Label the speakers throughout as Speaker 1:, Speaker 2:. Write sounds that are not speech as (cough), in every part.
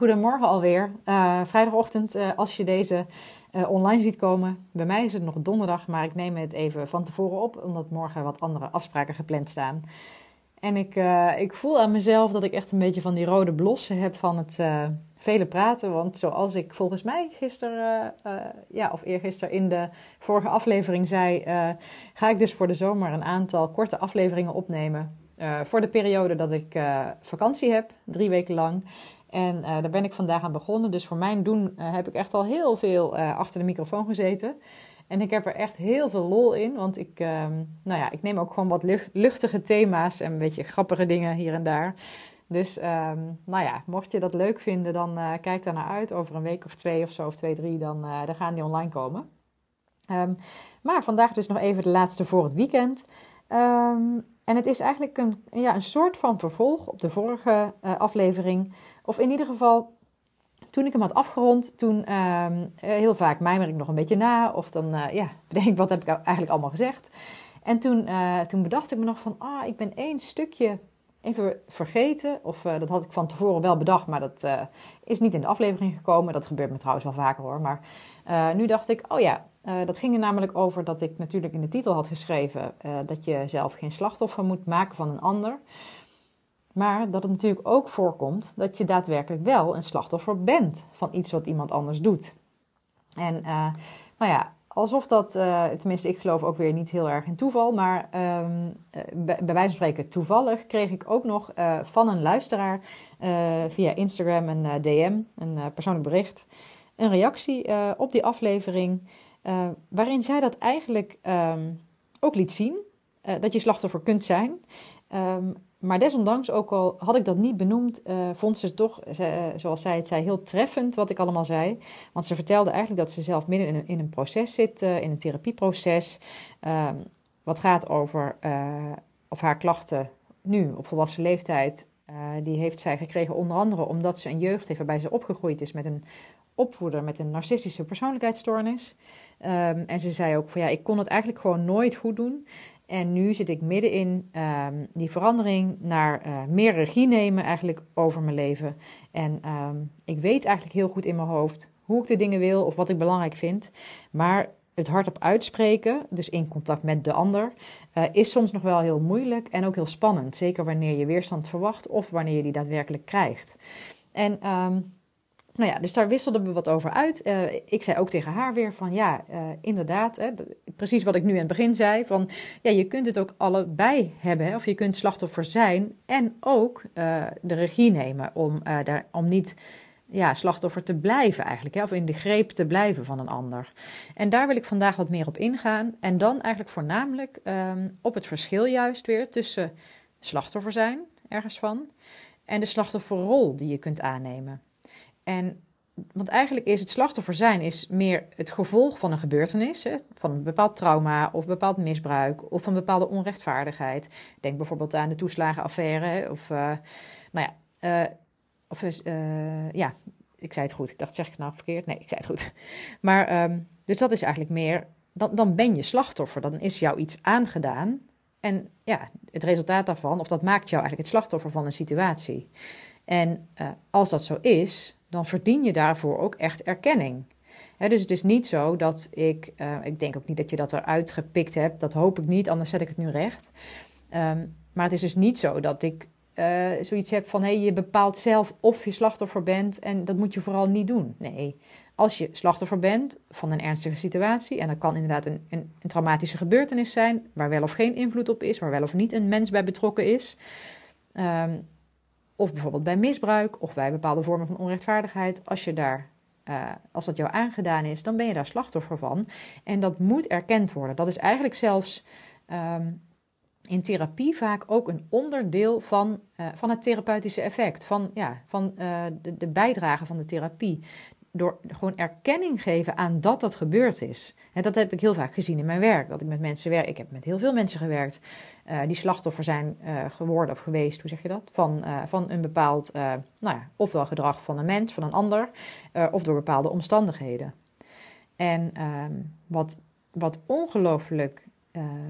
Speaker 1: Goedemorgen alweer. Uh, vrijdagochtend, uh, als je deze uh, online ziet komen. Bij mij is het nog donderdag, maar ik neem het even van tevoren op, omdat morgen wat andere afspraken gepland staan. En ik, ik voel aan mezelf dat ik echt een beetje van die rode blossen heb van het vele praten. Want zoals ik volgens mij gisteren, ja, of eergisteren in de vorige aflevering zei, ga ik dus voor de zomer een aantal korte afleveringen opnemen. voor de periode dat ik vakantie heb, drie weken lang. En uh, daar ben ik vandaag aan begonnen. Dus voor mijn doen uh, heb ik echt al heel veel uh, achter de microfoon gezeten. En ik heb er echt heel veel lol in. Want ik, um, nou ja, ik neem ook gewoon wat luchtige thema's en een beetje grappige dingen hier en daar. Dus um, nou ja, mocht je dat leuk vinden, dan kijk daar naar uit. Over een week of twee of zo, of twee, drie, dan, dan gaan die online komen. Um, maar vandaag dus nog even de laatste voor het weekend. en het is eigenlijk een, ja, een soort van vervolg op de vorige aflevering. Of in ieder geval, toen ik hem had afgerond, toen uh, heel vaak mijmer ik nog een beetje na. Of dan, uh, ja, (laughs) bedenk ik, wat heb ik eigenlijk allemaal gezegd? En toen, uh, toen bedacht ik me nog van, ah, ik ben één stukje even vergeten. Of dat had ik van tevoren wel bedacht, maar dat is niet in de aflevering gekomen. Dat gebeurt me trouwens wel vaker hoor. Maar nu dacht ik, oh ja, dat ging er namelijk over dat ik natuurlijk in de titel had geschreven dat je zelf geen slachtoffer moet maken van een ander. Maar dat het natuurlijk ook voorkomt dat je daadwerkelijk wel een slachtoffer bent van iets wat iemand anders doet. En uh, nou ja, alsof dat, uh, tenminste ik geloof ook weer niet heel erg in toeval, maar um, bij, bij, wijze van spreken toevallig kreeg ik ook nog van een luisteraar via Instagram een DM, een persoonlijk bericht, een reactie op die aflevering, waarin zij dat eigenlijk um, ook liet zien, dat je slachtoffer kunt zijn. Um, maar desondanks, ook al had ik dat niet benoemd, uh, vond ze toch, uh, zoals zij het zei, heel treffend wat ik allemaal zei. Want ze vertelde eigenlijk dat ze zelf midden in een, in een proces zit, uh, in een therapieproces. Ehm, wat gaat over of haar klachten nu op volwassen leeftijd. die heeft zij gekregen onder andere omdat ze een jeugd heeft waarbij ze opgegroeid is met een opvoeder met een narcistische persoonlijkheidsstoornis. Um, en ze zei ook van ja, ik kon het eigenlijk gewoon nooit goed doen. En nu zit ik midden in um, die verandering naar uh, meer regie nemen eigenlijk over mijn leven. En um, ik weet eigenlijk heel goed in mijn hoofd hoe ik de dingen wil of wat ik belangrijk vind. Maar het hardop uitspreken, dus in contact met de ander, uh, is soms nog wel heel moeilijk en ook heel spannend. Zeker wanneer je weerstand verwacht of wanneer je die daadwerkelijk krijgt. En nou ja, dus daar wisselden we wat over uit. Uh, ik zei ook tegen haar weer van ja, uh, inderdaad, hè, precies wat ik nu in het begin zei. Van ja, je kunt het ook allebei hebben. Hè, of je kunt slachtoffer zijn en ook uh, de regie nemen om, daar, om niet ja, slachtoffer te blijven eigenlijk. Hè, of in de greep te blijven van een ander. En daar wil ik vandaag wat meer op ingaan. En dan eigenlijk voornamelijk um, op het verschil juist weer tussen slachtoffer zijn, ergens van, en de slachtofferrol die je kunt aannemen. En want eigenlijk is het slachtoffer zijn is meer het gevolg van een gebeurtenis, hè, van een bepaald trauma of bepaald misbruik of een bepaalde onrechtvaardigheid. Denk bijvoorbeeld aan de toeslagenaffaire of, uh, nou ja, uh, of uh, ja, ik zei het goed. Ik dacht, zeg ik nou verkeerd? Nee, ik zei het goed. (laughs) Maar um, dus dat is eigenlijk meer, dan, dan ben je slachtoffer, dan is jou iets aangedaan. En ja, het resultaat daarvan, of dat maakt jou eigenlijk het slachtoffer van een situatie. En als dat zo is, dan verdien je daarvoor ook echt erkenning. dus het is niet zo dat ik, uh, ik denk ook niet dat je dat eruit gepikt hebt, dat hoop ik niet, anders zet ik het nu recht. Um, maar het is dus niet zo dat ik uh, zoiets hebt van hé, hey, je bepaalt zelf of je slachtoffer bent en dat moet je vooral niet doen. Nee, als je slachtoffer bent van een ernstige situatie, en dat kan inderdaad een, een, traumatische gebeurtenis zijn, waar wel of geen invloed op is, waar wel of niet een mens bij betrokken is, um, of bijvoorbeeld bij misbruik of bij bepaalde vormen van onrechtvaardigheid, als, je daar, uh, als dat jou aangedaan is, dan ben je daar slachtoffer van. En dat moet erkend worden. Dat is eigenlijk zelfs. Um, in therapie vaak ook een onderdeel van, uh, van het therapeutische effect, van, ja, van uh, de, de bijdrage van de therapie door gewoon erkenning geven aan dat dat gebeurd is. En dat heb ik heel vaak gezien in mijn werk. Dat ik met mensen werk. Ik heb met heel veel mensen gewerkt uh, die slachtoffer zijn uh, geworden of geweest, hoe zeg je dat? Van, uh, van een bepaald, nou ja, ofwel gedrag van een mens, van een ander, of door bepaalde omstandigheden. En ehm, wat, wat ongelooflijk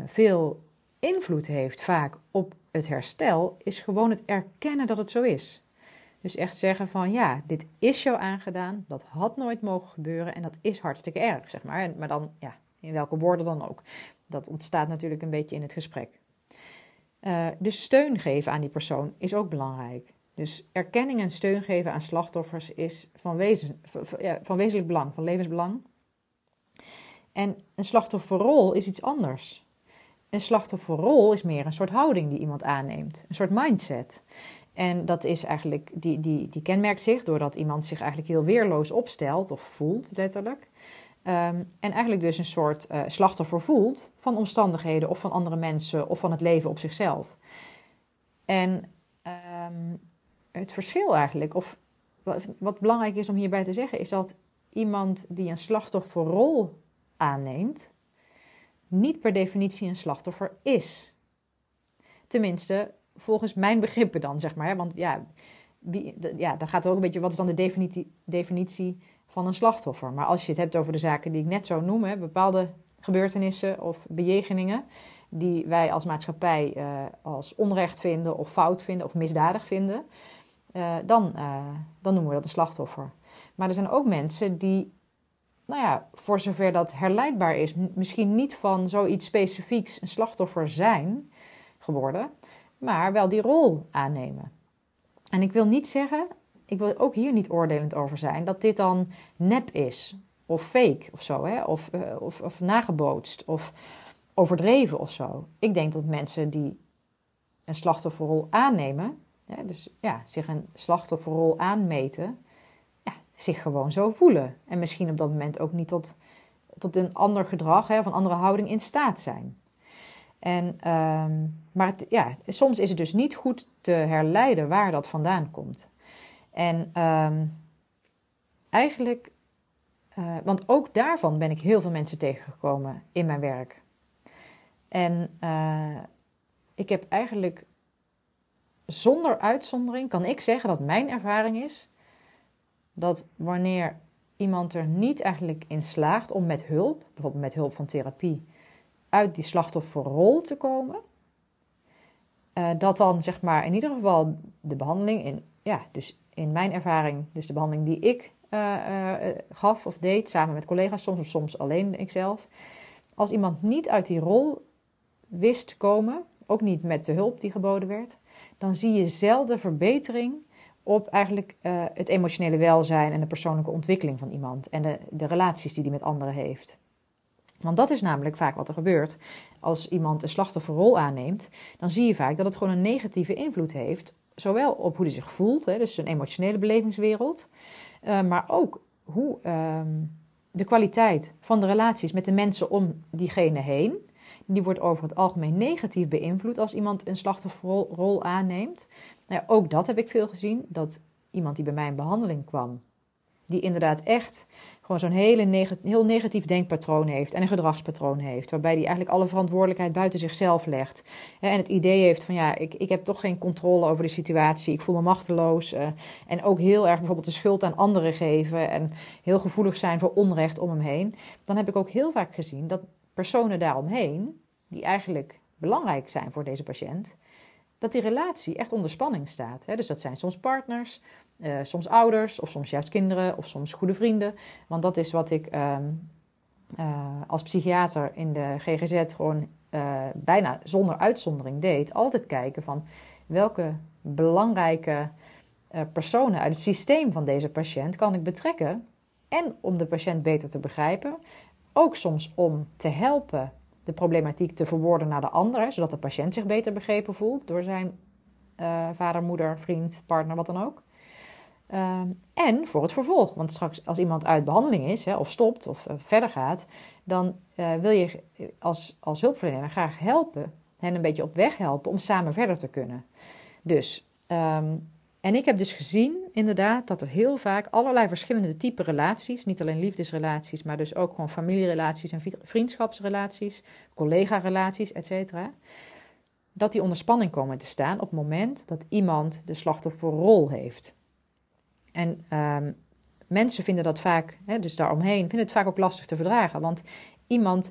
Speaker 1: veel invloed heeft vaak op het herstel, is gewoon het erkennen dat het zo is. Dus echt zeggen van ja, dit is jou aangedaan, dat had nooit mogen gebeuren en dat is hartstikke erg, zeg maar. Maar dan, ja, in welke woorden dan ook. Dat ontstaat natuurlijk een beetje in het gesprek. Uh, dus steun geven aan die persoon is ook belangrijk. Dus erkenning en steun geven aan slachtoffers is van, wezen, ja, van wezenlijk belang, van levensbelang. En een slachtofferrol is iets anders. Een slachtofferrol is meer een soort houding die iemand aanneemt, een soort mindset. En dat is eigenlijk, die, die, die kenmerkt zich doordat iemand zich eigenlijk heel weerloos opstelt of voelt, letterlijk. Um, en eigenlijk dus een soort uh, slachtoffer voelt van omstandigheden of van andere mensen of van het leven op zichzelf. En um, het verschil eigenlijk, of wat, wat, belangrijk is om hierbij te zeggen, is dat iemand die een slachtofferrol aanneemt, niet per definitie een slachtoffer is. Tenminste, volgens mijn begrippen dan, zeg maar. Want ja, wie, ja, dan gaat het ook een beetje, wat is dan de definitie, definitie van een slachtoffer? Maar als je het hebt over de zaken die ik net zo noem, bepaalde gebeurtenissen of bejegeningen die wij als maatschappij uh, als onrecht vinden of fout vinden of misdadig vinden, uh, dan, uh, dan noemen we dat een slachtoffer. Maar er zijn ook mensen die, nou ja, voor zover dat herleidbaar is, misschien niet van zoiets specifieks een slachtoffer zijn geworden, maar wel die rol aannemen. En ik wil niet zeggen, ik wil ook hier niet oordelend over zijn, dat dit dan nep is of fake of zo, hè? Of, uh, of, of nagebootst of overdreven of zo. Ik denk dat mensen die een slachtofferrol aannemen, dus ja, zich een slachtofferrol aanmeten, ja, zich gewoon zo voelen. En misschien op dat moment ook niet tot, tot een ander gedrag hè, of een andere houding in staat zijn. En, um, maar ja, soms is het dus niet goed te herleiden waar dat vandaan komt. En um, eigenlijk, uh, want ook daarvan ben ik heel veel mensen tegengekomen in mijn werk. En uh, ik heb eigenlijk zonder uitzondering, kan ik zeggen dat mijn ervaring is dat wanneer iemand er niet eigenlijk in slaagt om met hulp, bijvoorbeeld met hulp van therapie, uit die slachtofferrol te komen. Uh, dat dan zeg maar in ieder geval de behandeling, in, ja, dus in mijn ervaring, dus de behandeling die ik uh, uh, gaf of deed samen met collega's, soms of soms alleen ikzelf. Als iemand niet uit die rol wist te komen, ook niet met de hulp die geboden werd, dan zie je zelden verbetering op eigenlijk het emotionele welzijn en de persoonlijke ontwikkeling van iemand en de, de relaties die hij met anderen heeft. Want dat is namelijk vaak wat er gebeurt. Als iemand een slachtofferrol aanneemt, dan zie je vaak dat het gewoon een negatieve invloed heeft. Zowel op hoe hij zich voelt, hè, dus zijn emotionele belevingswereld, uh, maar ook hoe uh, de kwaliteit van de relaties met de mensen om diegene heen. Die wordt over het algemeen negatief beïnvloed als iemand een slachtofferrol aanneemt. Nou ja, ook dat heb ik veel gezien, dat iemand die bij mij in behandeling kwam, die inderdaad echt gewoon zo'n hele heel negatief denkpatroon heeft en een gedragspatroon heeft, waarbij hij eigenlijk alle verantwoordelijkheid buiten zichzelf legt. En het idee heeft van ja, ik, ik heb toch geen controle over de situatie, ik voel me machteloos. Eh, en ook heel erg bijvoorbeeld de schuld aan anderen geven en heel gevoelig zijn voor onrecht om hem heen. Dan heb ik ook heel vaak gezien dat personen daaromheen, die eigenlijk belangrijk zijn voor deze patiënt, dat die relatie echt onder spanning staat. Dus dat zijn soms partners, uh, soms ouders, of soms juist kinderen, of soms goede vrienden. Want dat is wat ik um, uh, als psychiater in de GGZ gewoon uh, bijna zonder uitzondering deed. Altijd kijken van welke belangrijke personen uit het systeem van deze patiënt kan ik betrekken. En om de patiënt beter te begrijpen, ook soms om te helpen de problematiek te verwoorden naar de ander, zodat de patiënt zich beter begrepen voelt door zijn vader, moeder, vriend, partner, wat dan ook. Uh, en voor het vervolg. Want straks als iemand uit behandeling is, hè, of stopt of uh, verder gaat, dan uh, wil je als, als hulpverlener graag helpen, hen een beetje op weg helpen om samen verder te kunnen. Dus, um, en ik heb dus gezien inderdaad dat er heel vaak allerlei verschillende type relaties, niet alleen liefdesrelaties, maar dus ook gewoon familierelaties en vriendschapsrelaties, collega-relaties, et cetera dat die onder spanning komen te staan op het moment dat iemand de slachtofferrol heeft. En um, mensen vinden dat vaak, hè, dus daaromheen, vinden het vaak ook lastig te verdragen. Want iemand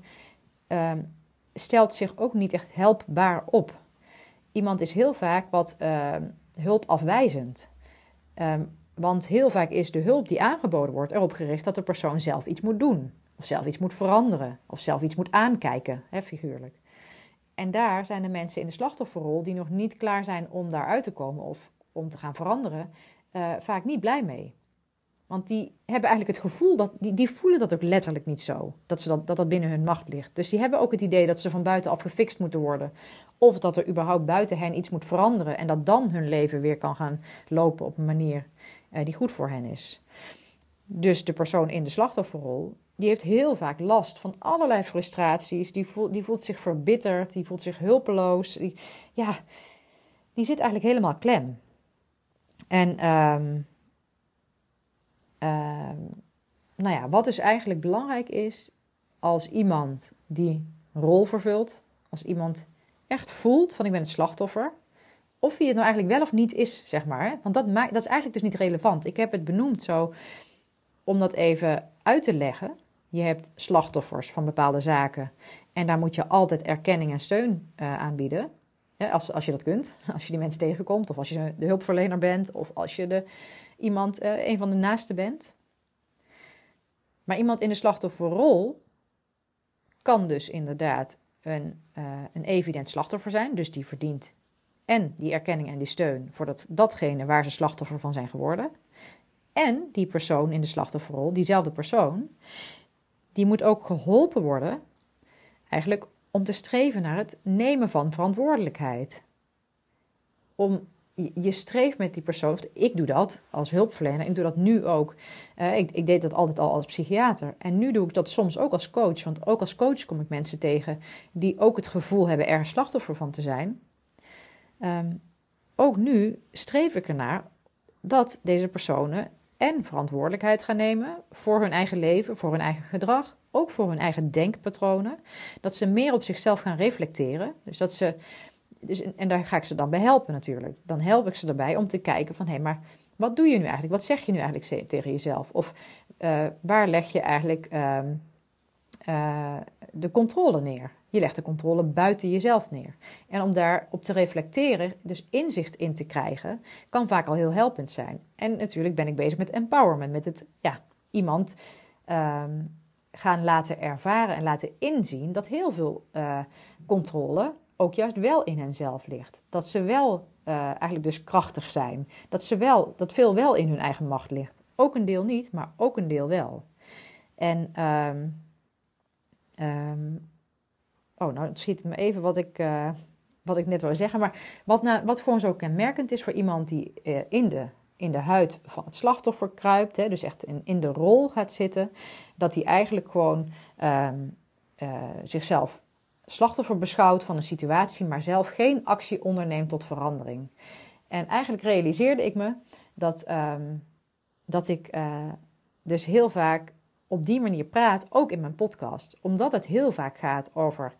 Speaker 1: um, stelt zich ook niet echt helpbaar op. Iemand is heel vaak wat uh, hulpafwijzend. Want heel vaak is de hulp die aangeboden wordt erop gericht dat de persoon zelf iets moet doen. Of zelf iets moet veranderen. Of zelf iets moet aankijken, hè, figuurlijk. En daar zijn de mensen in de slachtofferrol die nog niet klaar zijn om daaruit te komen of om te gaan veranderen, uh, vaak niet blij mee. Want die hebben eigenlijk het gevoel dat die, die voelen dat ook letterlijk niet zo. Dat, ze dat, dat dat binnen hun macht ligt. Dus die hebben ook het idee dat ze van buitenaf gefixt moeten worden. Of dat er überhaupt buiten hen iets moet veranderen. En dat dan hun leven weer kan gaan lopen op een manier uh, die goed voor hen is. Dus de persoon in de slachtofferrol, die heeft heel vaak last van allerlei frustraties. Die voelt, die voelt zich verbitterd, die voelt zich hulpeloos. Die, ja, die zit eigenlijk helemaal klem. En um, um, nou ja, wat dus eigenlijk belangrijk is als iemand die rol vervult, als iemand echt voelt van ik ben het slachtoffer, of wie het nou eigenlijk wel of niet is, zeg maar. Want dat, dat is eigenlijk dus niet relevant. Ik heb het benoemd zo om dat even uit te leggen. Je hebt slachtoffers van bepaalde zaken en daar moet je altijd erkenning en steun uh, aanbieden. Ja, als, als je dat kunt, (laughs) als je die mensen tegenkomt, of als je de hulpverlener bent, of als je de, iemand, uh, een van de naasten bent. Maar iemand in de slachtofferrol kan dus inderdaad een, uh, een evident slachtoffer zijn, dus die verdient en die erkenning en die steun voor dat, datgene waar ze slachtoffer van zijn geworden. En die persoon in de slachtofferrol, diezelfde persoon, die moet ook geholpen worden, eigenlijk om te streven naar het nemen van verantwoordelijkheid. Om je streeft met die persoon, ik doe dat als hulpverlener, ik doe dat nu ook. Uh, ik, ik, deed dat altijd al als psychiater. En nu doe ik dat soms ook als coach, want ook als coach kom ik mensen tegen die ook het gevoel hebben er slachtoffer van te zijn. Um, ook nu streef ik ernaar dat deze personen en verantwoordelijkheid gaan nemen voor hun eigen leven, voor hun eigen gedrag, ook voor hun eigen denkpatronen. Dat ze meer op zichzelf gaan reflecteren. Dus dat ze, dus, en daar ga ik ze dan bij helpen natuurlijk. Dan help ik ze erbij om te kijken van hé, hey, maar wat doe je nu eigenlijk? Wat zeg je nu eigenlijk tegen jezelf? Of uh, waar leg je eigenlijk uh, uh, de controle neer? Je legt de controle buiten jezelf neer. En om daarop te reflecteren, dus inzicht in te krijgen, kan vaak al heel helpend zijn. En natuurlijk ben ik bezig met empowerment, met het ja, iemand um, gaan laten ervaren en laten inzien dat heel veel uh, controle ook juist wel in henzelf ligt. Dat ze wel uh, eigenlijk dus krachtig zijn. Dat, ze wel, dat veel wel in hun eigen macht ligt. Ook een deel niet, maar ook een deel wel. En um, um, Oh, nou, het schiet me even wat ik, uh, wat ik net wil zeggen. Maar wat, nou, wat gewoon zo kenmerkend is voor iemand die in, de, in de huid van het slachtoffer kruipt, hè, dus echt in, in de rol gaat zitten, dat hij eigenlijk gewoon um, uh, zichzelf slachtoffer beschouwt van een situatie, maar zelf geen actie onderneemt tot verandering. En eigenlijk realiseerde ik me dat, um, dat ik dus heel vaak op die manier praat, ook in mijn podcast. Omdat het heel vaak gaat over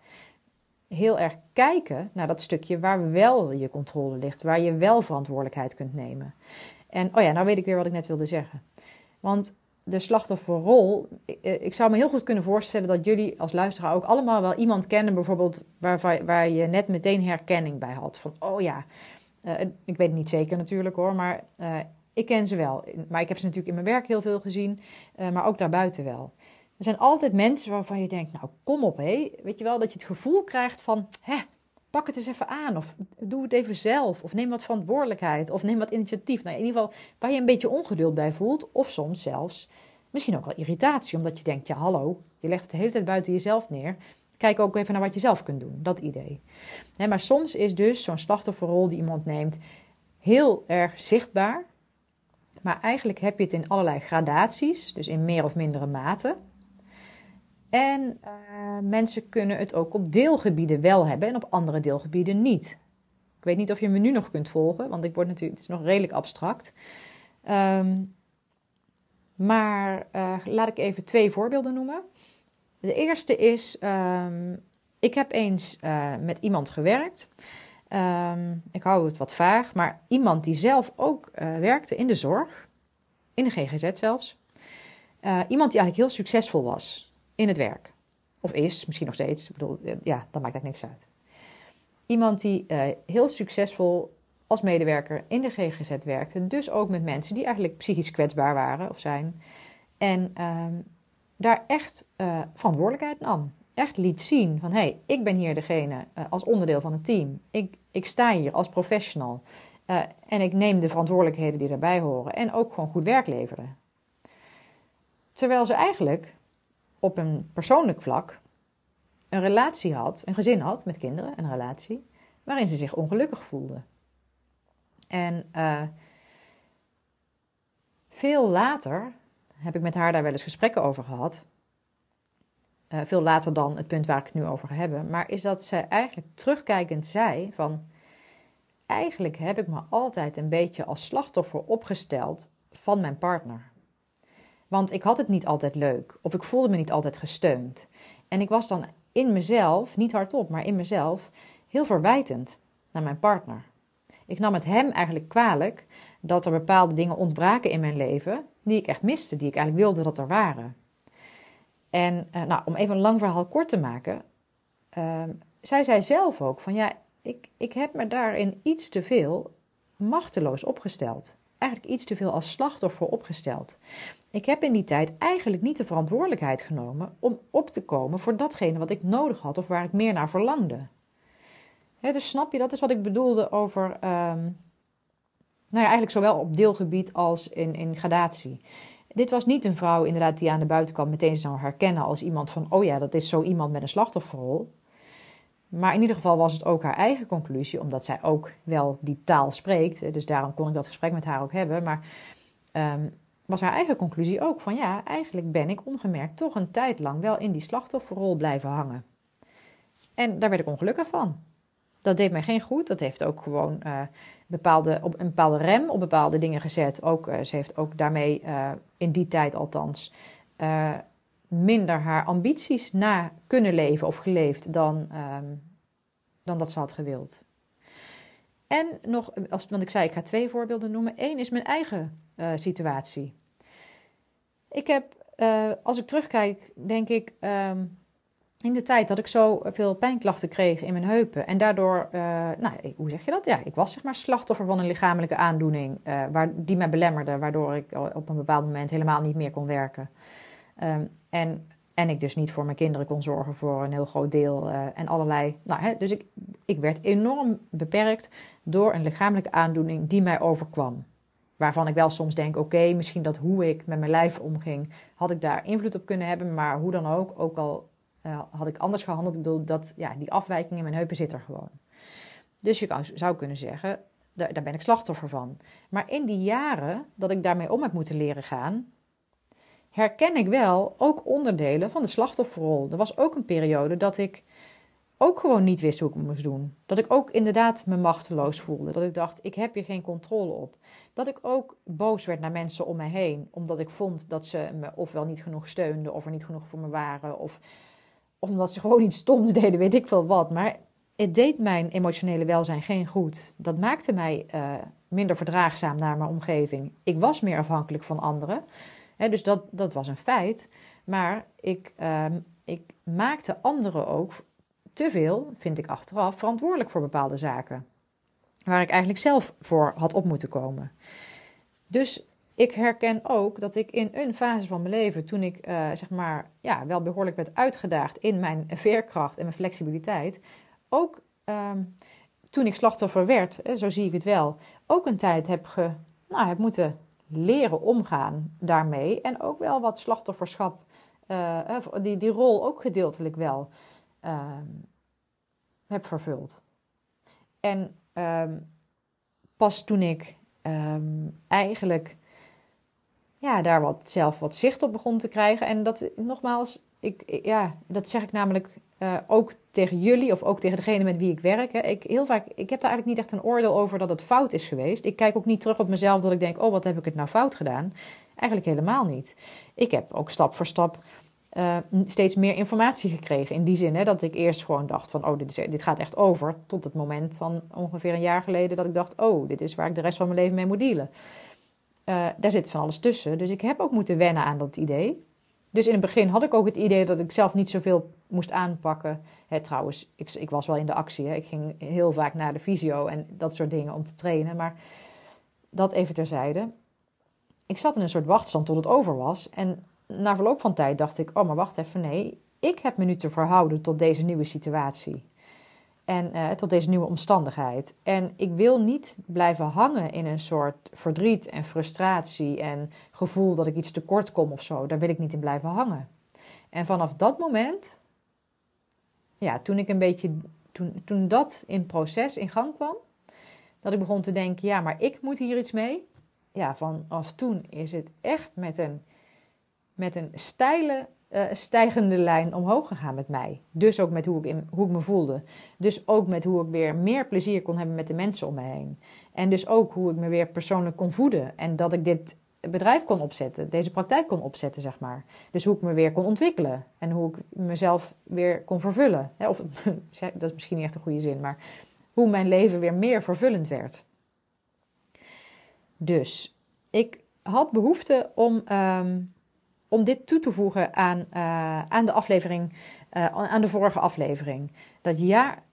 Speaker 1: heel erg kijken naar dat stukje waar wel je controle ligt, waar je wel verantwoordelijkheid kunt nemen. En oh ja, nou weet ik weer wat ik net wilde zeggen. Want de slachtofferrol, eh, ik zou me heel goed kunnen voorstellen dat jullie als luisteraar ook allemaal wel iemand kennen, bijvoorbeeld waar, waar je net meteen herkenning bij had. Van oh ja, uh, ik weet het niet zeker natuurlijk hoor, maar ik ken ze wel. Maar ik heb ze natuurlijk in mijn werk heel veel gezien, maar ook daarbuiten wel. Er zijn altijd mensen waarvan je denkt, nou kom op hé. Weet je wel, dat je het gevoel krijgt van, hè, pak het eens even aan. Of doe het even zelf. Of neem wat verantwoordelijkheid. Of neem wat initiatief. Nou, in ieder geval waar je een beetje ongeduld bij voelt. Of soms zelfs misschien ook wel irritatie. Omdat je denkt, ja hallo, je legt het de hele tijd buiten jezelf neer. Kijk ook even naar wat je zelf kunt doen. Dat idee. maar soms is dus zo'n slachtofferrol die iemand neemt heel erg zichtbaar. Maar eigenlijk heb je het in allerlei gradaties. Dus in meer of mindere mate. En uh, mensen kunnen het ook op deelgebieden wel hebben en op andere deelgebieden niet. Ik weet niet of je me nu nog kunt volgen, want ik word natuurlijk, het is nog redelijk abstract. Um, maar uh, laat ik even twee voorbeelden noemen. De eerste is, um, ik heb eens uh, met iemand gewerkt. Um, ik hou het wat vaag, maar iemand die zelf ook werkte in de zorg, in de GGZ zelfs. iemand die eigenlijk heel succesvol was in het werk. Of is, misschien nog steeds. Ik bedoel, eh, ja, dat maakt eigenlijk niks uit. Iemand die uh, heel succesvol als medewerker in de GGZ werkte. Dus ook met mensen die eigenlijk psychisch kwetsbaar waren of zijn. En uh, daar echt uh, verantwoordelijkheid nam. Echt liet zien van, hé, hey, ik ben hier degene als onderdeel van het team. Ik, ik sta hier als professional. en ik neem de verantwoordelijkheden die daarbij horen. En ook gewoon goed werk leveren. Terwijl ze eigenlijk op een persoonlijk vlak een relatie had, een gezin had met kinderen, een relatie, waarin ze zich ongelukkig voelde. En uh, veel later heb ik met haar daar wel eens gesprekken over gehad. Uh, veel later dan het punt waar ik het nu over hebben. Maar is dat zij eigenlijk terugkijkend zei van... Eigenlijk heb ik me altijd een beetje als slachtoffer opgesteld van mijn partner. Want ik had het niet altijd leuk of ik voelde me niet altijd gesteund. En ik was dan in mezelf, niet hardop, maar in mezelf, heel verwijtend naar mijn partner. Ik nam het hem eigenlijk kwalijk dat er bepaalde dingen ontbraken in mijn leven die ik echt miste, die ik eigenlijk wilde dat er waren. En uh, nou, om even een lang verhaal kort te maken, uh, zij zei zelf ook van ja, ik, ik heb me daarin iets te veel machteloos opgesteld. Eigenlijk iets te veel als slachtoffer opgesteld. Ik heb in die tijd eigenlijk niet de verantwoordelijkheid genomen om op te komen voor datgene wat ik nodig had of waar ik meer naar verlangde. dus snap je, dat is wat ik bedoelde over, um, nou ja, eigenlijk zowel op deelgebied als in, in gradatie. Dit was niet een vrouw inderdaad die aan de buitenkant meteen zou herkennen als iemand van, oh ja, dat is zo iemand met een slachtofferrol. Maar in ieder geval was het ook haar eigen conclusie, omdat zij ook wel die taal spreekt. Dus daarom kon ik dat gesprek met haar ook hebben. Maar um, was haar eigen conclusie ook van ja, eigenlijk ben ik ongemerkt toch een tijd lang wel in die slachtofferrol blijven hangen. En daar werd ik ongelukkig van. Dat deed mij geen goed. Dat heeft ook gewoon uh, bepaalde, op een bepaalde rem op bepaalde dingen gezet. Ook, uh, ze heeft ook daarmee, in die tijd althans, minder haar ambities na kunnen leven of geleefd dan, um, dan dat ze had gewild. En nog, als, want ik zei, ik ga twee voorbeelden noemen. Eén is mijn eigen situatie. Ik heb, uh, als ik terugkijk, denk ik, um, in de tijd dat ik zo veel pijnklachten kreeg in mijn heupen. En daardoor, uh, nou, hoe zeg je dat? Ja, ik was zeg maar slachtoffer van een lichamelijke aandoening waar, die mij belemmerde. Waardoor ik op een bepaald moment helemaal niet meer kon werken. Um, en, en ik dus niet voor mijn kinderen kon zorgen voor een heel groot deel. en allerlei. Nou, hè, dus ik, ik werd enorm beperkt door een lichamelijke aandoening die mij overkwam. Waarvan ik wel soms denk: oké, misschien dat hoe ik met mijn lijf omging, had ik daar invloed op kunnen hebben. Maar hoe dan ook, ook al uh, had ik anders gehandeld. Ik bedoel, dat, ja, die afwijking in mijn heupen zit er gewoon. Dus je zou kunnen zeggen: daar, daar ben ik slachtoffer van. Maar in die jaren dat ik daarmee om heb moeten leren gaan, herken ik wel ook onderdelen van de slachtofferrol. Er was ook een periode dat ik ook gewoon niet wist hoe ik het moest doen. Dat ik ook inderdaad me machteloos voelde. Dat ik dacht, ik heb hier geen controle op. Dat ik ook boos werd naar mensen om mij heen. Omdat ik vond dat ze me ofwel niet genoeg steunden of er niet genoeg voor me waren. Of, omdat ze gewoon iets stoms deden, weet ik veel wat. Maar het deed mijn emotionele welzijn geen goed. Dat maakte mij uh, minder verdraagzaam naar mijn omgeving. Ik was meer afhankelijk van anderen. Dus dat, dat was een feit. Maar ik, uh, ik maakte anderen ook te veel, vind ik achteraf, verantwoordelijk voor bepaalde zaken. Waar ik eigenlijk zelf voor had op moeten komen. Dus ik herken ook dat ik in een fase van mijn leven, toen ik uh, zeg maar ja, wel behoorlijk werd uitgedaagd in mijn veerkracht en mijn flexibiliteit, ook ehm, toen ik slachtoffer werd, zo zie ik het wel, ook een tijd heb, ge, nou, heb moeten leren omgaan daarmee. En ook wel wat slachtofferschap, uh, die, die rol ook gedeeltelijk wel ehm, heb vervuld. En ehm, pas toen ik eigenlijk ja, daar wat, zelf wat zicht op begon te krijgen. En dat, nogmaals, ik, ja, dat zeg ik namelijk uh, ook tegen jullie of ook tegen degene met wie ik werk. Hè. Ik, heel vaak, ik heb daar eigenlijk niet echt een oordeel over dat het fout is geweest. Ik kijk ook niet terug op mezelf dat ik denk, oh, wat heb ik het nou fout gedaan? Eigenlijk helemaal niet. Ik heb ook stap voor stap uh, steeds meer informatie gekregen. In die zin hè, dat ik eerst gewoon dacht van, oh, dit, dit gaat echt over. Tot het moment van ongeveer een jaar geleden dat ik dacht, oh, dit is waar ik de rest van mijn leven mee moet dealen. Uh, daar zit van alles tussen. Dus ik heb ook moeten wennen aan dat idee. Dus in het begin had ik ook het idee dat ik zelf niet zoveel moest aanpakken. Hè, trouwens, ik, ik, was wel in de actie. Hè. Ik ging heel vaak naar de fysio en dat soort dingen om te trainen. Maar dat even terzijde. Ik zat in een soort wachtstand tot het over was. En na verloop van tijd dacht ik: oh, maar wacht even, nee. Ik heb me nu te verhouden tot deze nieuwe situatie. En uh, tot deze nieuwe omstandigheid. En ik wil niet blijven hangen in een soort verdriet en frustratie en gevoel dat ik iets tekort kom of zo. Daar wil ik niet in blijven hangen. En vanaf dat moment, ja, toen ik een beetje, toen, toen dat in proces in gang kwam, dat ik begon te denken, ja, maar ik moet hier iets mee. Ja, vanaf toen is het echt met een, met een steile uh, stijgende lijn omhoog gegaan met mij. Dus ook met hoe ik, hoe ik me voelde. Dus ook met hoe ik weer meer plezier kon hebben met de mensen om me heen. En dus ook hoe ik me weer persoonlijk kon voeden. En dat ik dit bedrijf kon opzetten, deze praktijk kon opzetten, zeg maar. Dus hoe ik me weer kon ontwikkelen. En hoe ik mezelf weer kon vervullen. Of, (laughs) dat is misschien niet echt een goede zin, maar hoe mijn leven weer meer vervullend werd. Dus ik had behoefte om. Ehm, om dit toe te voegen aan, uh, aan de aflevering, uh, aan de vorige aflevering. Dat ja,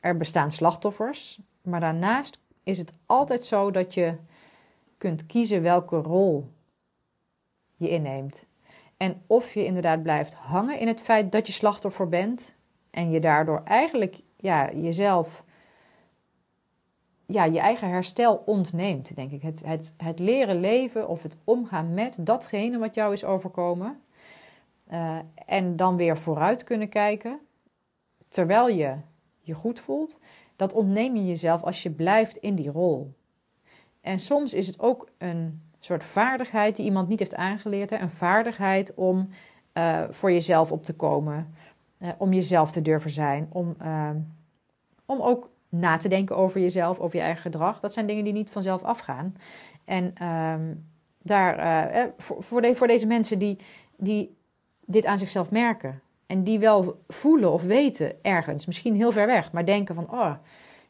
Speaker 1: er bestaan slachtoffers, maar daarnaast is het altijd zo dat je kunt kiezen welke rol je inneemt. En of je inderdaad blijft hangen in het feit dat je slachtoffer bent en je daardoor eigenlijk ja, jezelf ja, je eigen herstel ontneemt, denk ik. Het, het, het leren leven of het omgaan met datgene wat jou is overkomen. Uh, en dan weer vooruit kunnen kijken, terwijl je je goed voelt. Dat ontneem je jezelf als je blijft in die rol. En soms is het ook een soort vaardigheid die iemand niet heeft aangeleerd. Hè? Een vaardigheid om uh, voor jezelf op te komen. Uh, om jezelf te durven zijn. Om, om ook na te denken over jezelf, over je eigen gedrag. Dat zijn dingen die niet vanzelf afgaan. En um, daar, uh, voor, voor, de, voor, deze mensen die, die dit aan zichzelf merken. En die wel voelen of weten ergens, misschien heel ver weg, maar denken van, oh,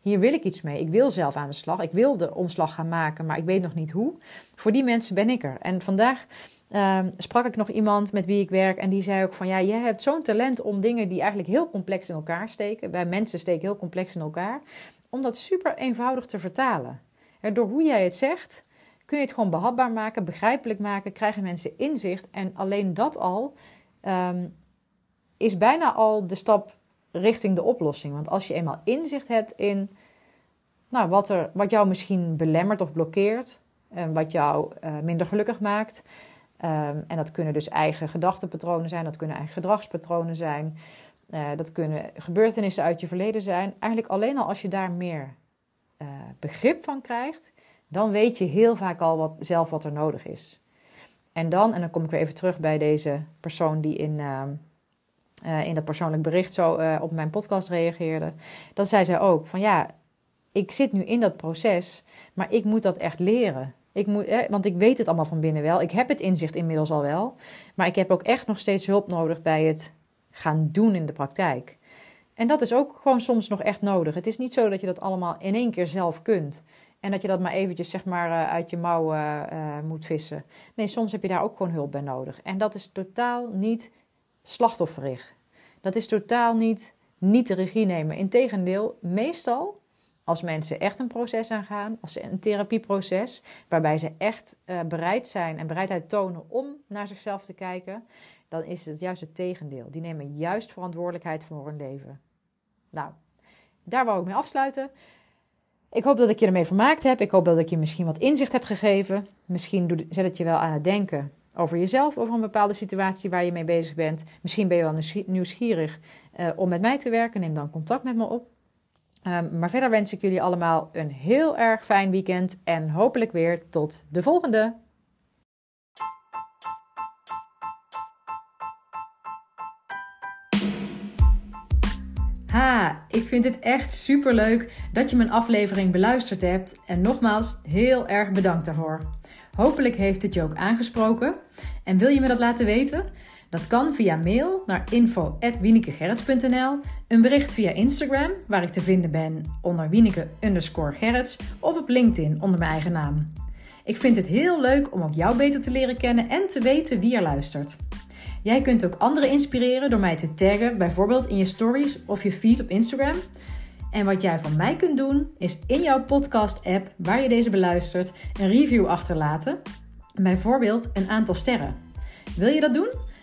Speaker 1: hier wil ik iets mee. Ik wil zelf aan de slag. Ik wil de omslag gaan maken, maar ik weet nog niet hoe. Voor die mensen ben ik er. En vandaag um, sprak ik nog iemand met wie ik werk en die zei ook van, ja, jij hebt zo'n talent om dingen die eigenlijk heel complex in elkaar steken. Bij mensen steken heel complex in elkaar. Om dat super eenvoudig te vertalen. En door hoe jij het zegt, kun je het gewoon behapbaar maken, begrijpelijk maken, krijgen mensen inzicht. En alleen dat al um, is bijna al de stap richting de oplossing. Want als je eenmaal inzicht hebt in nou, wat, er, wat jou misschien belemmert of blokkeert, en wat jou uh, minder gelukkig maakt. Um, en dat kunnen dus eigen gedachtenpatronen zijn, dat kunnen eigen gedragspatronen zijn, uh, dat kunnen gebeurtenissen uit je verleden zijn. Eigenlijk alleen al als je daar meer uh, begrip van krijgt, dan weet je heel vaak al wat, zelf wat er nodig is. En dan, en dan kom ik weer even terug bij deze persoon die in, uh, uh, in dat persoonlijk bericht zo op mijn podcast reageerde. Dan zei zij ook van ja, ik zit nu in dat proces, maar ik moet dat echt leren. Ik moet, eh, want ik weet het allemaal van binnen wel. Ik heb het inzicht inmiddels al wel. Maar ik heb ook echt nog steeds hulp nodig bij het gaan doen in de praktijk. En dat is ook gewoon soms nog echt nodig. Het is niet zo dat je dat allemaal in één keer zelf kunt. En dat je dat maar eventjes zeg maar uh, uit je mouw uh, moet vissen. Nee, soms heb je daar ook gewoon hulp bij nodig. En dat is totaal niet slachtofferig. Dat is totaal niet niet de regie nemen. Integendeel, meestal als mensen echt een proces aangaan, als een therapieproces, waarbij ze echt uh, bereid zijn en bereidheid tonen om naar zichzelf te kijken, dan is het juist het tegendeel. Die nemen juist verantwoordelijkheid voor hun leven. Nou, daar wou ik mee afsluiten. Ik hoop dat ik je ermee vermaakt heb. Ik hoop dat ik je misschien wat inzicht heb gegeven. Misschien zet het je wel aan het denken over jezelf, over een bepaalde situatie waar je mee bezig bent. Misschien ben je wel nieuwsgierig uh, om met mij te werken. Neem dan contact met me op. Um, maar verder wens ik jullie allemaal een heel erg fijn weekend en hopelijk weer tot de volgende. Ha, ik vind het echt super leuk dat je mijn aflevering beluisterd hebt en nogmaals heel erg bedankt daarvoor. Hopelijk heeft het je ook aangesproken en wil je me dat laten weten? Dat kan via mail naar info.wienekegerrits.nl, een bericht via Instagram, waar ik te vinden ben onder Wieneke underscore Gerrits, of op LinkedIn onder mijn eigen naam. Ik vind het heel leuk om ook jou beter te leren kennen en te weten wie er luistert. Jij kunt ook anderen inspireren door mij te taggen, bijvoorbeeld in je stories of je feed op Instagram. En wat jij van mij kunt doen, is in jouw podcast-app waar je deze beluistert, een review achterlaten. Bijvoorbeeld een aantal sterren. Wil je dat doen?